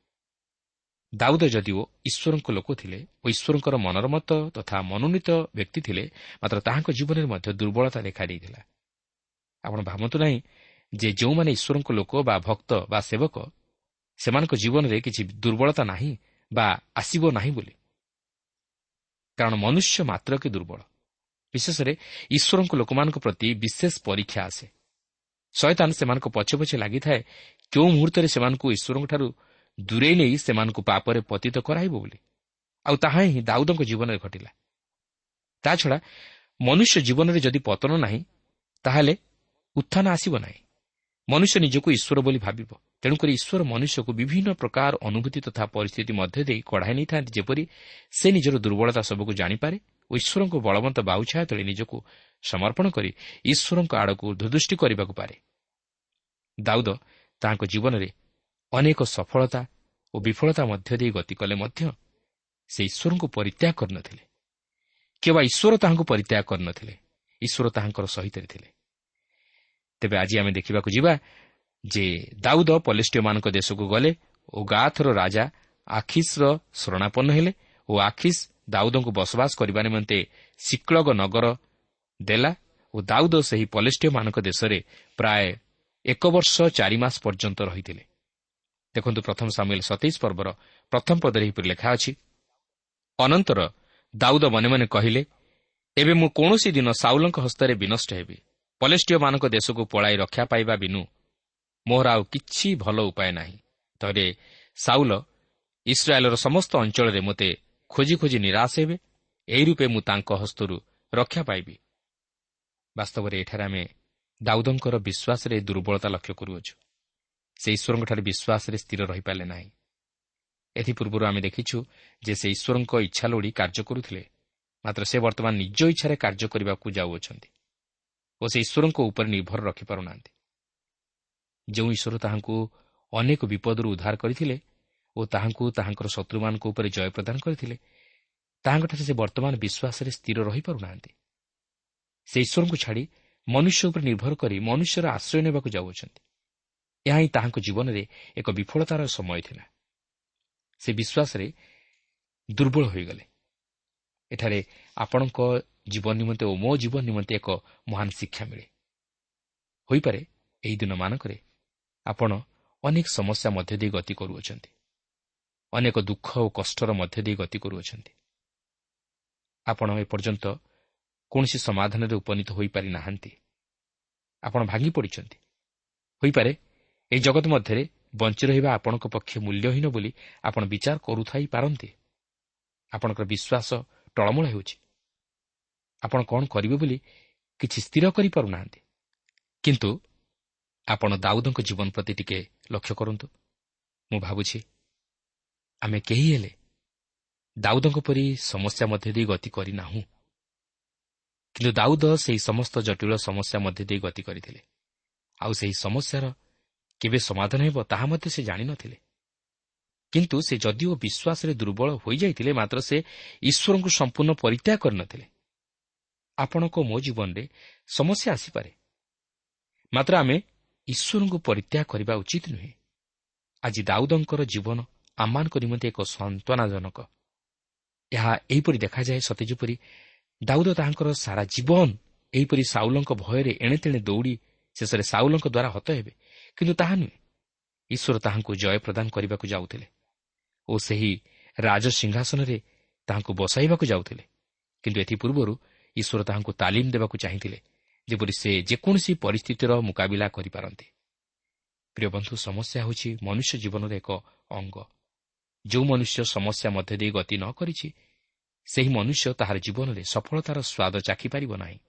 ଦାଉଦ ଯଦିଓ ଈଶ୍ୱରଙ୍କ ଲୋକ ଥିଲେ ଓ ଈଶ୍ୱରଙ୍କର ମନର ମତ ତଥା ମନୋନୀତ ବ୍ୟକ୍ତି ଥିଲେ ମାତ୍ର ତାହାଙ୍କ ଜୀବନରେ ମଧ୍ୟ ଦୁର୍ବଳତା ଦେଖାଦେଇଥିଲା। ଆପଣ ଭାବନ୍ତୁ ନାହିଁ ଯେ ଯେଉଁମାନେ ଈଶ୍ୱରଙ୍କ ଲୋକ ବା ଭକ୍ତ ବା ସେବକ ସେମାନଙ୍କ ଜୀବନରେ କିଛି ଦୁର୍ବଳତା ନାହିଁ ବା ଆସିବ ନାହିଁ ବୋଲି। କାରଣ ମନୁଷ୍ୟ ମାତ୍ର କି ଦୁର୍ବଳ। ବିଶେଷରେ ଈଶ୍ୱରଙ୍କ ଲୋକମାନଙ୍କ ପ୍ରତି ବିଶେଷ ପରୀକ୍ଷା ଆସେ। ଶୟତାନ ସେମାନଙ୍କ ପଛେ ପଛେ ଲାଗିଥାଏ କେଉଁ ମୁହୂର୍ତ୍ତରେ ସେମାନଙ୍କୁ ଈଶ୍ୱରଙ୍କଠାରୁ ଦୂରେଇ ନେଇ ସେମାନଙ୍କୁ ପାପରେ ପତିତ କରାଇବ ବୋଲି। ଆଉ ତାହା ହିଁ ଦାଉଦଙ୍କ ଜୀବନରେ ଘଟିଲା। ତାଛଡ଼ା ମନୁଷ୍ୟ ଜୀବନରେ ଯଦି ପତନ ନାହିଁ ତାହେଲେ ଉତ୍ଥାନ ଆସିବ ନାହିଁ। ମନୁଷ୍ୟ ନିଜକୁ ଈଶ୍ୱର ବୋଲି ଭାବିବ। ତେଣୁକରି ଈଶ୍ୱର ମନୁଷ୍ୟକୁ ବିଭିନ୍ନ ପ୍ରକାର ଅନୁଭୂତି ତଥା ପରିସ୍ଥିତି ମଧ୍ୟ ଦେଇ କଢ଼ାଇ ନେଇଥାନ୍ତି ଯେପରି ସେ ନିଜର ଦୁର୍ବଳତା ସବୁକୁ ଜାଣିପାରେ ଓ ଈଶ୍ୱରଙ୍କ ବଳବନ୍ତ ବାଉଛାୟ ତଳେ ନିଜକୁ ସମର୍ପଣ କରି ଈଶ୍ୱରଙ୍କ ଆଡ଼କୁ ଦୁଦୃଷ୍ଟି କରିବାକୁ ପାରେ। ଦାଉଦ ତାହାଙ୍କ ଜୀବନରେ ଅନେକ ସଫଳତା ଓ ବିଫଳତା ମଧ୍ୟ ଦେଇ ଗତି କଲେ ମଧ୍ୟ ସେ ଈଶ୍ୱରଙ୍କୁ ପରିତ୍ୟାଗ କରିନଥିଲେ। କିମ୍ବା ଈଶ୍ୱର ତାହାଙ୍କୁ ପରିତ୍ୟାଗ କରିନଥିଲେ ଈଶ୍ୱର ତାହାଙ୍କର ସହିତରେ ଥିଲେ। ତେବେ ଆଜି ଆମେ ଦେଖିବାକୁ ଯିବା ଯେ ଦାଉଦ ପଲିଷ୍ଟିୟମାନଙ୍କ ଦେଶକୁ ଗଲେ ଓ ଗାଥର ରାଜା ଆଖିସ୍ର ଶରଣାପନ୍ନ ହେଲେ ଓ ଆଖିସ୍ ଦାଉଦଙ୍କୁ ବସବାସ କରିବା ନିମନ୍ତେ ଶିକ୍ଳଗ ନଗର ଦେଲା ଓ ଦାଉଦ ସେହି ପଲିଷ୍ଟିୟମାନଙ୍କ ଦେଶରେ ପ୍ରାୟ ଏକ ବର୍ଷ ଚାରି ମାସ ପର୍ଯ୍ୟନ୍ତ ରହିଥିଲେ। ଦେଖନ୍ତୁ ପ୍ରଥମ ସାମିଲ ସତେଇଶ ପର୍ବର ପ୍ରଥମ ପଦରେ ଏହିପରି ଲେଖା ଅଛି ଅନନ୍ତର ଦାଉଦ ମନେ ମନେ କହିଲେ ଏବେ ମୁଁ କୌଣସି ଦିନ ସାଉଲଙ୍କ ହସ୍ତରେ ବିନଷ୍ଟ ହେବି। ପଲେଷ୍ଟିୟମାନଙ୍କ ଦେଶକୁ ପଳାଇ ରକ୍ଷା ପାଇବା ବିନୁ ମୋର ଆଉ କିଛି ଭଲ ଉପାୟ ନାହିଁ। ଥରେ ସାଉଲ ଇସ୍ରାଏଲ୍ର ସମସ୍ତ ଅଞ୍ଚଳରେ ମୋତେ ଖୋଜି ଖୋଜି ନିରାଶ ହେବେ। ଏହି ରୂପେ ମୁଁ ତାଙ୍କ ହସ୍ତରୁ ରକ୍ଷା ପାଇବି। ବାସ୍ତବରେ ଏଠାରେ ଆମେ ଦାଉଦଙ୍କର ବିଶ୍ୱାସରେ ଦୁର୍ବଳତା ଲକ୍ଷ୍ୟ କରୁଅଛୁ। ସେ ଈଶ୍ୱରଙ୍କଠାରେ ବିଶ୍ୱାସରେ ସ୍ଥିର ରହିପାରିଲେ ନାହିଁ। ଏଥିପୂର୍ବରୁ ଆମେ ଦେଖିଛୁ ଯେ ସେ ଈଶ୍ୱରଙ୍କ ଇଚ୍ଛା ଲୋଡ଼ି କାର୍ଯ୍ୟ କରୁଥିଲେ। ମାତ୍ର ସେ ବର୍ତ୍ତମାନ ନିଜ ଇଚ୍ଛାରେ କାର୍ଯ୍ୟ କରିବାକୁ ଯାଉଅଛନ୍ତି। ଓ ସେ ଈଶ୍ୱରଙ୍କ ଉପରେ ନିର୍ଭର ରଖିପାରୁନାହାନ୍ତି। ଯେଉଁ ଈଶ୍ୱର ତାହାଙ୍କୁ ଅନେକ ବିପଦରୁ ଉଦ୍ଧାର କରିଥିଲେ ଓ ତାହାଙ୍କୁ ତାହାଙ୍କର ଶତ୍ରୁମାନଙ୍କ ଉପରେ ଜୟ ପ୍ରଦାନ କରିଥିଲେ ତାହାଙ୍କଠାରେ ସେ ବର୍ତ୍ତମାନ ବିଶ୍ୱାସରେ ସ୍ଥିର ରହିପାରୁନାହାନ୍ତି। ସେ ଈଶ୍ୱରଙ୍କୁ ଛାଡ଼ି ମନୁଷ୍ୟ ଉପରେ ନିର୍ଭର କରି ମନୁଷ୍ୟର ଆଶ୍ରୟ ନେବାକୁ ଯାଉଅଛନ୍ତି। ଏହା ହିଁ ତାହାଙ୍କ ଜୀବନରେ ଏକ ବିଫଳତାର ସମୟ ଥିଲା। ସେ ବିଶ୍ୱାସରେ ଦୁର୍ବଳ ହୋଇଗଲେ। ଏଠାରେ ଆପଣଙ୍କ ଜୀବନ ନିମନ୍ତେ ଓ ମୋ ଜୀବନ ନିମନ୍ତେ ଏକ ମହାନ ଶିକ୍ଷା ମିଳେ। ହୋଇପାରେ ଏହି ଦିନମାନଙ୍କରେ ଆପଣ ଅନେକ ସମସ୍ୟା ମଧ୍ୟ ଦେଇ ଗତି କରୁଅଛନ୍ତି। ଅନେକ ଦୁଃଖ ଓ କଷ୍ଟର ମଧ୍ୟ ଦେଇ ଗତି କରୁଅଛନ୍ତି। ଆପଣ ଏପର୍ଯ୍ୟନ୍ତ କୌଣସି ସମାଧାନରେ ଉପନୀତ ହୋଇପାରି ନାହାନ୍ତି। ଆପଣ ଭାଙ୍ଗି ପଡ଼ିଛନ୍ତି। ହୋଇପାରେ ଏହି ଜଗତ ମଧ୍ୟରେ ବଞ୍ଚି ରହିବା ଆପଣଙ୍କ ପକ୍ଷେ ମୂଲ୍ୟହୀନ ବୋଲି ଆପଣ ବିଚାର କରୁଥାଇ ପାରନ୍ତି। ଆପଣଙ୍କର ବିଶ୍ୱାସ ଟଳମଳ ହେଉଛି। ଆପଣ କ'ଣ କରିବେ ବୋଲି କିଛି ସ୍ଥିର କରିପାରୁନାହାନ୍ତି। କିନ୍ତୁ ଆପଣ ଦାଉଦଙ୍କ ଜୀବନ ପ୍ରତି ଟିକେ ଲକ୍ଷ୍ୟ କରନ୍ତୁ। ମୁଁ ଭାବୁଛି ଆମେ କେହି ହେଲେ ଦାଉଦଙ୍କ ପରି ସମସ୍ୟା ମଧ୍ୟ ଦେଇ ଗତି କରିନାହୁଁ। କିନ୍ତୁ ଦାଉଦ ସେହି ସମସ୍ତ ଜଟିଳ ସମସ୍ୟା ମଧ୍ୟ ଦେଇ ଗତି କରିଥିଲେ। ଆଉ ସେହି ସମସ୍ୟାର କେବେ ସମାଧାନ ହେବ ତାହା ମଧ୍ୟ ସେ ଜାଣିନଥିଲେ। କିନ୍ତୁ ସେ ଯଦିଓ ବିଶ୍ୱାସରେ ଦୁର୍ବଳ ହୋଇଯାଇଥିଲେ ମାତ୍ର ସେ ଈଶ୍ୱରଙ୍କୁ ସମ୍ପୂର୍ଣ୍ଣ ପରିତ୍ୟାଗ କରିନଥିଲେ। ଆପଣଙ୍କ ମୋ ଜୀବନରେ ସମସ୍ୟା ଆସିପାରେ। ମାତ୍ର ଆମେ ଈଶ୍ୱରଙ୍କୁ ପରିତ୍ୟାଗ କରିବା ଉଚିତ ନୁହେଁ। ଆଜି ଦାଉଦଙ୍କର ଜୀବନ ଆମମାନଙ୍କ ନିମନ୍ତେ ଏକ ସାନ୍ତ୍ୱନାଜନକ। ଏହା ଏହିପରି ଦେଖାଯାଏ ସତେ ଯେପରି ଦାଉଦ ତାହାଙ୍କର ସାରା ଜୀବନ ଏହିପରି ସାଉଲଙ୍କ ଭୟରେ ଏଣେତେଣେ ଦୌଡ଼ି ଶେଷରେ ସାଉଲଙ୍କ ଦ୍ୱାରା ହତ ହେବେ। କିନ୍ତୁ ତାହା ନୁହେଁ। ଈଶ୍ୱର ତାହାଙ୍କୁ ଜୟ ପ୍ରଦାନ କରିବାକୁ ଯାଉଥିଲେ ଓ ସେହି ରାଜସିଂହାସନରେ ତାହାଙ୍କୁ ବସାଇବାକୁ ଯାଉଥିଲେ। କିନ୍ତୁ ଏଥିପୂର୍ବରୁ ଈଶ୍ୱର ତାହାଙ୍କୁ ତାଲିମ ଦେବାକୁ ଚାହିଁଥିଲେ ଯେପରି ସେ ଯେକୌଣସି ପରିସ୍ଥିତିର ମୁକାବିଲା କରିପାରନ୍ତି। ପ୍ରିୟ ବନ୍ଧୁ ସମସ୍ୟା ହେଉଛି ମନୁଷ୍ୟ ଜୀବନର ଏକ ଅଙ୍ଗ। ଯେଉଁ ମନୁଷ୍ୟ ସମସ୍ୟା ମଧ୍ୟ ଦେଇ ଗତି ନ କରିଛି ସେହି ମନୁଷ୍ୟ ତାହାର ଜୀବନରେ ସଫଳତାର ସ୍ୱାଦ ଚାଖିପାରିବ ନାହିଁ।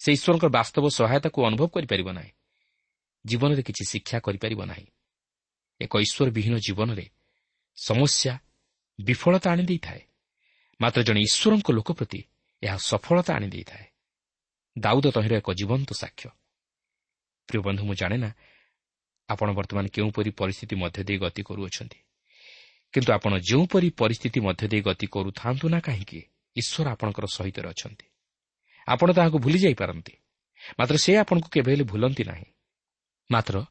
ସେ ଈଶ୍ୱରଙ୍କର ବାସ୍ତବ ସହାୟତାକୁ ଅନୁଭବ କରିପାରିବ ନାହିଁ। ଜୀବନରେ କିଛି ଶିକ୍ଷା କରିପାରିବ ନାହିଁ। ଏକ ଈଶ୍ୱର ବିହୀନ ଜୀବନରେ ସମସ୍ୟା ବିଫଳତା ଆଣିଦେଇଥାଏ ମାତ୍ର ଜଣେ ଈଶ୍ୱରଙ୍କ ଲୋକ ପ୍ରତି ଏହା ସଫଳତା ଆଣିଦେଇଥାଏ ଦାଉଦ ତହିଁର ଏକ ଜୀବନ୍ତ ସାକ୍ଷ୍ୟ। ପ୍ରିୟ ବନ୍ଧୁ ମୁଁ ଜାଣେ ନା ଆପଣ ବର୍ତ୍ତମାନ କେଉଁପରି ପରିସ୍ଥିତି ମଧ୍ୟ ଦେଇ ଗତି କରୁଅଛନ୍ତି। କିନ୍ତୁ ଆପଣ ଯେଉଁପରି ପରିସ୍ଥିତି ମଧ୍ୟ ଦେଇ ଗତି କରୁଥାନ୍ତୁ ନା କାହିଁକି ଈଶ୍ୱର ଆପଣଙ୍କର ସହିତ ଅଛନ୍ତି। ଆପଣ ତାହାକୁ ଭୁଲି ଯାଇପାରନ୍ତି। ମାତ୍ର ସେ ଆପଣଙ୍କୁ କେବେ ହେଲେ ଭୁଲନ୍ତି ନାହିଁ। ମାତ୍ର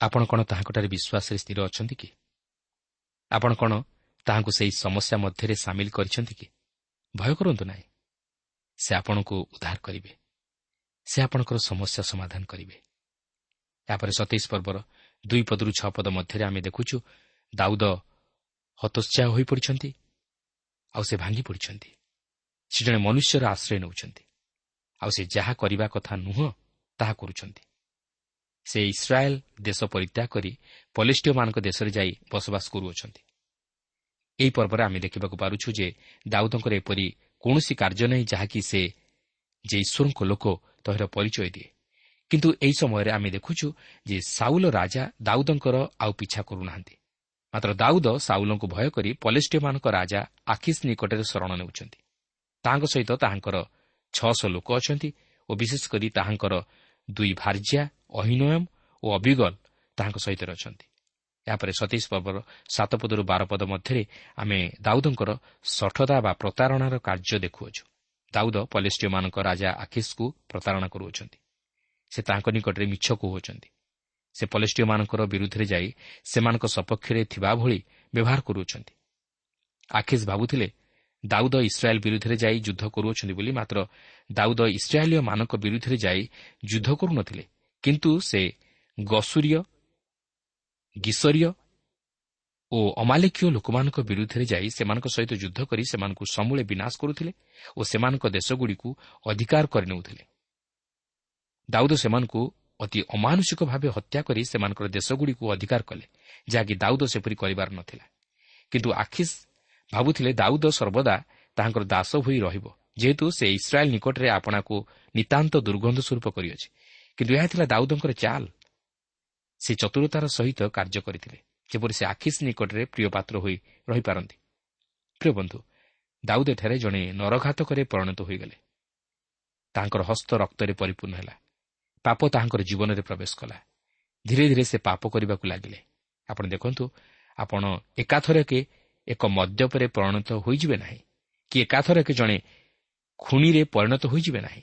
ଆପଣ କ'ଣ ତାହାଙ୍କଠାରେ ବିଶ୍ୱାସରେ ସ୍ଥିର ଅଛନ୍ତି କି? ଆପଣ କ'ଣ ତାହାଙ୍କୁ ସେହି ସମସ୍ୟା ମଧ୍ୟରେ ସାମିଲ କରିଛନ୍ତି କି? ଭୟ କରନ୍ତୁ ନାହିଁ। ସେ ଆପଣଙ୍କୁ ଉଦ୍ଧାର କରିବେ। ସେ ଆପଣଙ୍କର ସମସ୍ୟା ସମାଧାନ କରିବେ। ଏହାପରେ ସତେଇଶ ପର୍ବର ଦୁଇ ପଦରୁ ଛଅ ପଦ ମଧ୍ୟରେ ଆମେ ଦେଖୁଛୁ ଦାଉଦ ହତୋତ୍ସାହ ହୋଇପଡ଼ିଛନ୍ତି ଆଉ ସେ ଭାଙ୍ଗି ପଡ଼ିଛନ୍ତି। ସେ ଜଣେ ମନୁଷ୍ୟର ଆଶ୍ରୟ ନେଉଛନ୍ତି। ଆଉ ସେ ଯାହା କରିବା କଥା ନୁହଁ ତାହା କରୁଛନ୍ତି। ସେ ଇସ୍ରାଏଲ୍ ଦେଶ ପରିତ୍ୟାଗ କରି ପଲିଷ୍ଟିୟମାନଙ୍କ ଦେଶରେ ଯାଇ ବସବାସ କରୁଅଛନ୍ତି। ଏହି ପର୍ବରେ ଆମେ ଦେଖିବାକୁ ପାରୁଛୁ ଯେ ଦାଉଦଙ୍କର ଏପରି କୌଣସି କାର୍ଯ୍ୟ ନାହିଁ ଯାହାକି ସେ ଯେ ଈଶ୍ୱରଙ୍କ ଲୋକ ତହିଁର ପରିଚୟ ଦିଏ। କିନ୍ତୁ ଏହି ସମୟରେ ଆମେ ଦେଖୁଛୁ ଯେ ସାଉଲ ରାଜା ଦାଉଦଙ୍କର ଆଉ ପିଛା କରୁନାହାନ୍ତି। ମାତ୍ର ଦାଉଦ ସାଉଲଙ୍କୁ ଭୟ କରି ପଲେଷ୍ଟିୟମାନଙ୍କ ରାଜା ଆଖିସ୍ ନିକଟରେ ଶରଣ ନେଉଛନ୍ତି। ତାହାଙ୍କ ସହିତ ତାହାଙ୍କର ଛଅଶହ ଲୋକ ଅଛନ୍ତି ଓ ବିଶେଷ କରି ତାହାଙ୍କର ଦୁଇ ଭାର୍ଯ୍ୟା ଅହିନୟମ ଓ ଅବିଗଲ ତାହାଙ୍କ ସହିତ ଅଛନ୍ତି। ଏହାପରେ ସତୀଶ ପର୍ବର ସାତ ପଦରୁ ବାର ପଦ ମଧ୍ୟରେ ଆମେ ଦାଉଦଙ୍କର ସଠତା ବା ପ୍ରତାରଣାର କାର୍ଯ୍ୟ ଦେଖୁଅଛୁ। ଦାଉଦ ପଲେଷ୍ଟିୟମାନଙ୍କ ରାଜା ଆଖିସ୍କୁ ପ୍ରତାରଣା କରୁଅଛନ୍ତି। ସେ ତାଙ୍କ ନିକଟରେ ମିଛ କହୁଅଛନ୍ତି। ସେ ପଲେଷ୍ଟିୟମାନଙ୍କର ବିରୁଦ୍ଧରେ ଯାଇ ସେମାନଙ୍କ ସପକ୍ଷରେ ଥିବା ଭଳି ବ୍ୟବହାର କରୁଅଛନ୍ତି। ଆଖିସ୍ ଭାବୁଥିଲେ ଦାଉଦ ଇସ୍ରାଏଲ୍ ବିରୁଦ୍ଧରେ ଯାଇ ଯୁଦ୍ଧ କରୁଅଛନ୍ତି ବୋଲି ମାତ୍ର ଦାଉଦ ଇସ୍ରାଏଲୀୟମାନଙ୍କ ବିରୁଦ୍ଧରେ ଯାଇ ଯୁଦ୍ଧ କରୁନଥିଲେ। କିନ୍ତୁ ସେ ଗସୁରୀୟ ଗିସରୀୟ ଓ ଅମାଲିକୀୟ ଲୋକମାନଙ୍କ ବିରୁଦ୍ଧରେ ଯାଇ ସେମାନଙ୍କ ସହିତ ଯୁଦ୍ଧ କରି ସେମାନଙ୍କୁ ସମୂଳେ ବିନାଶ କରୁଥିଲେ ଓ ସେମାନଙ୍କ ଦେଶଗୁଡ଼ିକୁ ଅଧିକାର କରିନେଉଥିଲେ ଦାଉଦ ସେମାନଙ୍କୁ ଅତି ଅମାନୁଷିକ ଭାବେ ହତ୍ୟା କରି ସେମାନଙ୍କର ଦେଶଗୁଡ଼ିକୁ ଅଧିକାର କଲେ ଯାହାକି ଦାଉଦ ସେପରି କରିବାର ନଥିଲା। କିନ୍ତୁ ଆଖିସ୍ ଭାବୁଥିଲେ ଦାଉଦ ସର୍ବଦା ତାହାଙ୍କର ଦାସ ହୋଇ ରହିବ ଯେହେତୁ ସେ ଇସ୍ରାଏଲ୍ ନିକଟରେ ଆପଣାକୁ ନିତାନ୍ତ ଦୁର୍ଗନ୍ଧ ସ୍ୱରୂପ କରିଅଛି। କିନ୍ତୁ ଏହା ଥିଲା ଦାଉଦଙ୍କର ଚାଲ। ସେ ଚତୁରତାର ସହିତ କାର୍ଯ୍ୟ କରିଥିଲେ ଯେପରି ସେ ଆଖିସ୍ ନିକଟରେ ପ୍ରିୟ ପାତ୍ର ହୋଇ ରହିପାରନ୍ତି। ପ୍ରିୟ ବନ୍ଧୁ ଦାଉଦ ଏଠାରେ ଜଣେ ନରଘାତକରେ ପରିଣତ ହୋଇଗଲେ। ତାଙ୍କର ହସ୍ତ ରକ୍ତରେ ପରିପୂର୍ଣ୍ଣ ହେଲା। ପାପ ତାହାଙ୍କର ଜୀବନରେ ପ୍ରବେଶ କଲା। ଧୀରେ ଧୀରେ ସେ ପାପ କରିବାକୁ ଲାଗିଲେ। ଆପଣ ଦେଖନ୍ତୁ ଆପଣ ଏକାଥରକେ ଏକ ମଦ୍ୟପରେ ପରିଣତ ହୋଇଯିବେ ନାହିଁ। କି ଏକାଥରକେ ଜଣେ ଖୁଣିରେ ପରିଣତ ହୋଇଯିବେ ନାହିଁ।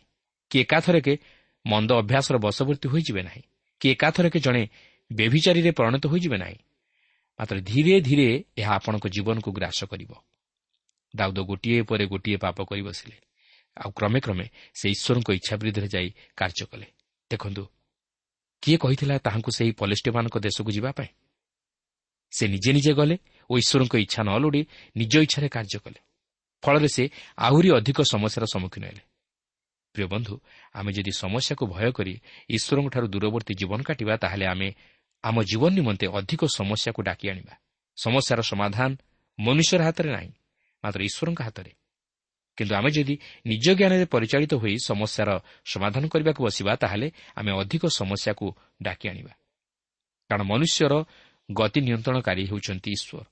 କି ଏକାଥରକେ ମନ୍ଦ ଅଭ୍ୟାସର ବଶବର୍ତ୍ତୀ ହୋଇଯିବେ ନାହିଁ। କି ଏକାଥରକେ ଜଣେ ବେଭିଚାରୀରେ ପରିଣତ ହୋଇଯିବେ ନାହିଁ। ମାତ୍ର ଧୀରେ ଧୀରେ ଏହା ଆପଣଙ୍କ ଜୀବନକୁ ଗ୍ରାସ କରିବ। ଦାଉଦ ଗୋଟିଏ ପରେ ଗୋଟିଏ ପାପ କରି ବସିଲେ। ଆଉ କ୍ରମେ କ୍ରମେ ସେ ଈଶ୍ୱରଙ୍କ ଇଚ୍ଛା ବିରୁଦ୍ଧରେ ଯାଇ କାର୍ଯ୍ୟ କଲେ। ଦେଖନ୍ତୁ କିଏ କହିଥିଲା ତାହାଙ୍କୁ ସେହି ପଲିଷ୍ଟିମାନଙ୍କ ଦେଶକୁ ଯିବା ପାଇଁ? ସେ ନିଜେ ନିଜେ ଗଲେ ଓ ଈଶ୍ୱରଙ୍କ ଇଚ୍ଛା ନ ଲୋଡ଼ି ନିଜ ଇଚ୍ଛାରେ କାର୍ଯ୍ୟ କଲେ। ଫଳରେ ସେ ଆହୁରି ଅଧିକ ସମସ୍ୟାର ସମ୍ମୁଖୀନ ହେଲେ। ପ୍ରିୟ ବନ୍ଧୁ ଆମେ ଯଦି ସମସ୍ୟାକୁ ଭୟ କରି ଈଶ୍ୱରଙ୍କଠାରୁ ଦୂରବର୍ତ୍ତୀ ଜୀବନ କାଟିବା ତାହେଲେ ଆମେ ଆମ ଜୀବନ ନିମନ୍ତେ ଅଧିକ ସମସ୍ୟାକୁ ଡାକି ଆଣିବା ସମସ୍ୟାର ସମାଧାନ ମନୁଷ୍ୟର ହାତରେ ନାହିଁ ମାତ୍ର ଈଶ୍ୱରଙ୍କ ହାତରେ କିନ୍ତୁ ଆମେ ଯଦି ନିଜ ଜ୍ଞାନରେ ପରିଚାଳିତ ହୋଇ ସମସ୍ୟାର ସମାଧାନ କରିବାକୁ ବସିବା ତାହେଲେ ଆମେ ଅଧିକ ସମସ୍ୟାକୁ ଡାକି ଆଣିବା କାରଣ ମନୁଷ୍ୟର ଗତି ନିୟନ୍ତ୍ରଣକାରୀ ହେଉଛନ୍ତି ଈଶ୍ୱର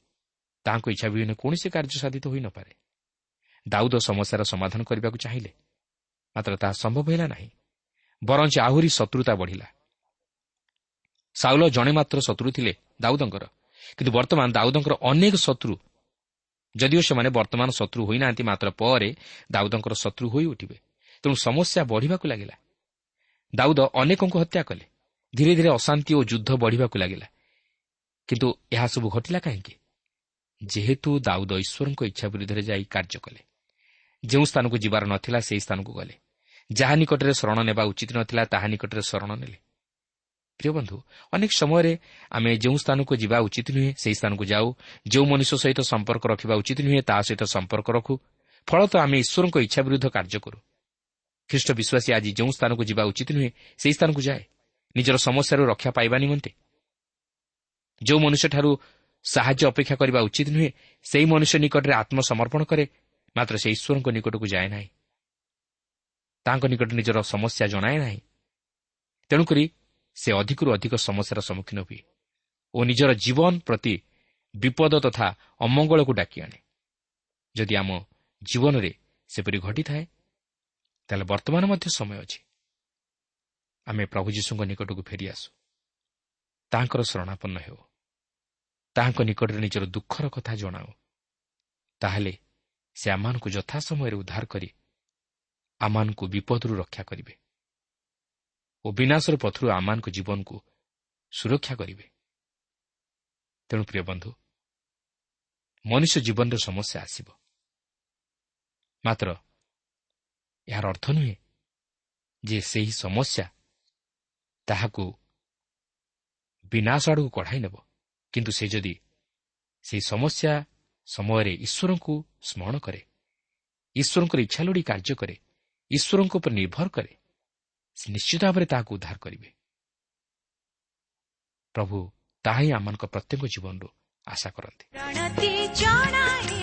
ତାହାଙ୍କ ଇଚ୍ଛା ବିହୀନ କୌଣସି କାର୍ଯ୍ୟ ସାଧିତ ହୋଇନପାରେ ଦାଉଦ ସମସ୍ୟାର ସମାଧାନ କରିବାକୁ ଚାହିଁଲେ ମାତ୍ର ତାହା ସମ୍ଭବ ହେଲା ନାହିଁ ବରଞ୍ଚ ଆହୁରି ଶତ୍ରୁତା ବଢ଼ିଲା ସାଉଲ ଜଣେ ମାତ୍ର ଶତ୍ରୁ ଥିଲେ ଦାଉଦଙ୍କର କିନ୍ତୁ ବର୍ତ୍ତମାନ ଦାଉଦଙ୍କର ଅନେକ ଶତ୍ରୁ ଯଦିଓ ସେମାନେ ବର୍ତ୍ତମାନ ଶତ୍ରୁ ହୋଇନାହାନ୍ତି ମାତ୍ର ପରେ ଦାଉଦଙ୍କର ଶତ୍ରୁ ହୋଇ ଉଠିବେ। ତେଣୁ ସମସ୍ୟା ବଢ଼ିବାକୁ ଲାଗିଲା। ଦାଉଦ ଅନେକଙ୍କୁ ହତ୍ୟା କଲେ। ଧୀରେ ଧୀରେ ଅଶାନ୍ତି ଓ ଯୁଦ୍ଧ ବଢ଼ିବାକୁ ଲାଗିଲା। କିନ୍ତୁ ଏହାସବୁ ଘଟିଲା କାହିଁକି? ଯେହେତୁ ଦାଉଦ ଈଶ୍ୱରଙ୍କ ଇଚ୍ଛା ବିରୁଦ୍ଧରେ ଯାଇ କାର୍ଯ୍ୟ କଲେ। ଯେଉଁ ସ୍ଥାନକୁ ଯିବାର ନଥିଲା ସେହି ସ୍ଥାନକୁ ଗଲେ। ଯାହା ନିକଟରେ ଶରଣ ନେବା ଉଚିତ ନଥିଲା ତାହା ନିକଟରେ ଶରଣ ନେଲେ। ପ୍ରିୟ ବନ୍ଧୁ ଅନେକ ସମୟରେ ଆମେ ଯେଉଁ ସ୍ଥାନକୁ ଯିବା ଉଚିତ ନୁହେଁ ସେହି ସ୍ଥାନକୁ ଯାଉ। ଯେଉଁ ମନୁଷ୍ୟ ସହିତ ସମ୍ପର୍କ ରଖିବା ଉଚିତ ନୁହେଁ ତାହା ସହିତ ସମ୍ପର୍କ ରଖୁ। ଫଳତଃ ଆମେ ଈଶ୍ୱରଙ୍କ ଇଚ୍ଛା ବିରୁଦ୍ଧ କାର୍ଯ୍ୟ କରୁ। ଖ୍ରୀଷ୍ଟ ବିଶ୍ୱାସୀ ଆଜି ଯେଉଁ ସ୍ଥାନକୁ ଯିବା ଉଚିତ ନୁହେଁ ସେହି ସ୍ଥାନକୁ ଯାଏ। ନିଜର ସମସ୍ୟାରୁ ରକ୍ଷା ପାଇବା ନିମନ୍ତେ। ଯେଉଁ ମନୁଷ୍ୟଠାରୁ ସାହାଯ୍ୟ ଅପେକ୍ଷା କରିବା ଉଚିତ ନୁହେଁ ସେହି ମନୁଷ୍ୟ ନିକଟରେ ଆତ୍ମସମର୍ପଣ କରେ ମାତ୍ର ସେ ଈଶ୍ୱରଙ୍କ ନିକଟକୁ ଯାଏ ନାହିଁ। ତାଙ୍କ ନିକଟରେ ନିଜର ସମସ୍ୟା ଜଣାଏ ନାହିଁ। ତେଣୁକରି ସେ ଅଧିକରୁ ଅଧିକ ସମସ୍ୟାର ସମ୍ମୁଖୀନ ହୁଏ ଓ ନିଜର ଜୀବନ ପ୍ରତି ବିପଦ ତଥା ଅମଙ୍ଗଳକୁ ଡାକି ଆଣେ। ଯଦି ଆମ ଜୀବନରେ ସେପରି ଘଟିଥାଏ ତାହେଲେ ବର୍ତ୍ତମାନ ମଧ୍ୟ ସମୟ ଅଛି। ଆମେ ପ୍ରଭୁ ଯୀଶୁଙ୍କ ନିକଟକୁ ଫେରିଆସୁ। ତାଙ୍କର ଶରଣାପନ୍ନ ହେଉ। ତାହାଙ୍କ ନିକଟରେ ନିଜର ଦୁଃଖର କଥା ଜଣାଉ। ତାହେଲେ ସେ ଆମମାନଙ୍କୁ ଯଥା ସମୟରେ ଉଦ୍ଧାର କରି ଆମମାନଙ୍କୁ ବିପଦରୁ ରକ୍ଷା କରିବେ ଓ ବିନାଶର ପଥରୁ ଆମମାନଙ୍କ ଜୀବନକୁ ସୁରକ୍ଷା କରିବେ। ତେଣୁ ପ୍ରିୟ ବନ୍ଧୁ ମନୁଷ୍ୟ ଜୀବନରେ ସମସ୍ୟା ଆସିବ। ମାତ୍ର ଏହାର ଅର୍ଥ ନୁହେଁ ଯେ ସେହି ସମସ୍ୟା ତାହାକୁ ବିନାଶ ଆଡ଼କୁ କଢ଼ାଇ ନେବ। କିନ୍ତୁ ସେ ଯଦି ସେହି ସମସ୍ୟା ସମୟରେ ଈଶ୍ୱରଙ୍କୁ ସ୍ମରଣ କରେ ଈଶ୍ୱରଙ୍କର ଇଚ୍ଛା ଲୋଡ଼ି କାର୍ଯ୍ୟ କରେ ଈଶ୍ୱରଙ୍କ ଉପରେ ନିର୍ଭର କରେ। ସେ ନିଶ୍ଚିତ ଭାବରେ ତାହାକୁ ଉଦ୍ଧାର କରିବେ। ପ୍ରଭୁ ତାହା ହିଁ ଆମମାନଙ୍କ ପ୍ରତ୍ୟେକ ଜୀବନରୁ ଆଶା କରନ୍ତି।